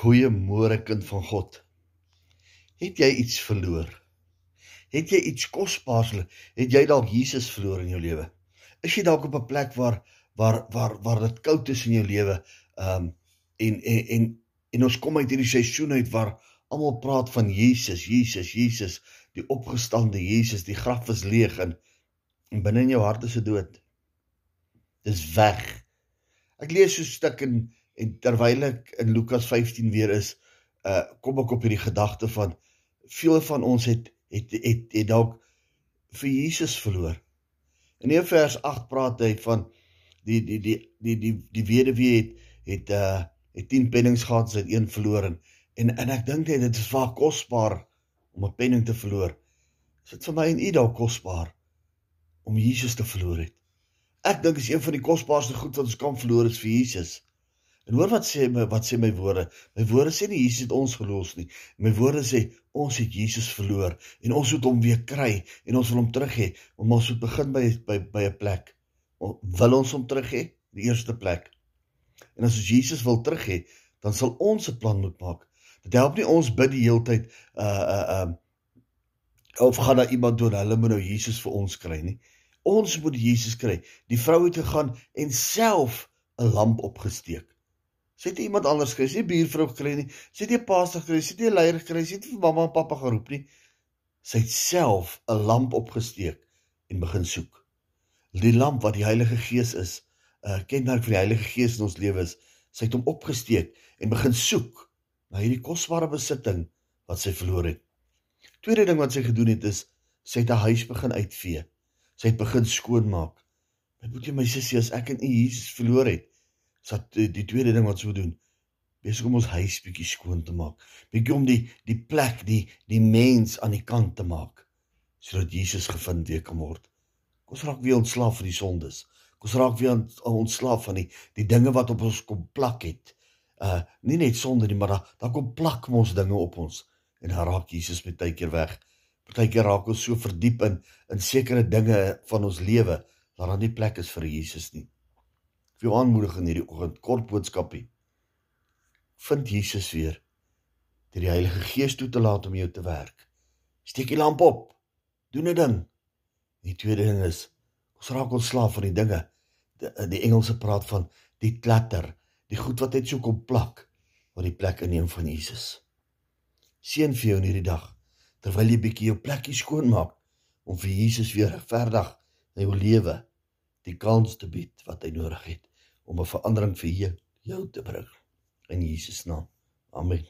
Goeiemôre kind van God. Het jy iets verloor? Het jy iets kosbaars? Het jy dalk Jesus verloor in jou lewe? Is jy dalk op 'n plek waar waar waar waar dit koud is in jou lewe? Um en en en en ons kom uit hierdie seisoen uit waar almal praat van Jesus, Jesus, Jesus, die opgestande Jesus, die graf is leeg en, en binne in jou hart is dit dood. Dis weg. Ek lees so 'n stuk in En terwyl ek in Lukas 15 weer is, uh kom ek op hierdie gedagte van veel van ons het het het, het dalk vir Jesus verloor. In in vers 8 praat hy van die die die die die die weduwee het het uh het 10 pennings gehad, sy het een verloor en en, ek dink dit is vaak kosbaar om 'n penning te verloor. Is dit vir my en u dalk kosbaar om Jesus te verloor het? Ek dink is een van die kosbaarste goed wat ons kan verloor is vir Jesus. En hoor wat sê my wat sê my woorde? My woorde sê nie Jesus het ons verlos nie. My woorde sê ons het Jesus verloor en ons moet hom weer kry en ons wil hom terug hê. Ons moet begin by by by 'n plek. Wil ons hom terug hê? Die eerste plek. En as ons Jesus wil terug hê, dan sal ons 'n plan moet maak. Dit help nie ons bid die hele tyd uh uh um of gaan daar iemand doen hulle moet nou Jesus vir ons kry nie. Ons moet Jesus kry. Die vrou het gegaan en self 'n lamp opgesteek. Sy het iemand anders gekry, sy buurvrou gekry nie. Sy het nie 'n pastor gekry, sy het nie leier gekry, sy het nie vir mamma en pappa geroep nie. Sy het self 'n lamp opgesteek en begin soek. Die lamp wat die Heilige Gees is, 'n uh, kenmerk van die Heilige Gees in ons lewe is, sy het hom opgesteek en begin soek na hierdie kosbare besitting wat sy verloor het. Tweede ding wat sy gedoen het is sy het 'n huis begin uitvee. Sy het begin skoonmaak. My broertjie, my sussie, as ek en u Jesus verloor het, sat die, die tweede ding wat so doen besig om ons huis bietjie skoon te maak. Bietjie om die die plek die die mens aan die kant te maak sodat Jesus gevind weer kan word. Ons raak weer ontslaaf van die sondes. Ons raak weer ontslaaf van die die dinge wat op ons kom plak het. Uh nie net sonde nie maar daar daar kom plak ons dinge op ons. En dan raak Jesus met tyd keer weg. Partykeer raak ons so verdiep in in sekere dinge van ons lewe dat daar nie plek is vir Jesus nie vir jou aanmoedig in hierdie oggend kort boodskapie. Vind Jesus weer deur die Heilige Gees toe te laat om jou te werk. Steek die lamp op. Doen 'n ding. Die tweede ding is ons raak ontslaaf van die dinge. Die, die Engelse praat van die klatter, die goed wat net so kom plak wat die plek inneem van Jesus. Seën vir jou in hierdie dag terwyl jy bietjie jou plekkie skoon maak om vir Jesus weer verdig in jou lewe die kans te bied wat hy nodig het om 'n verandering vir jou te bring in Jesus naam. Amen.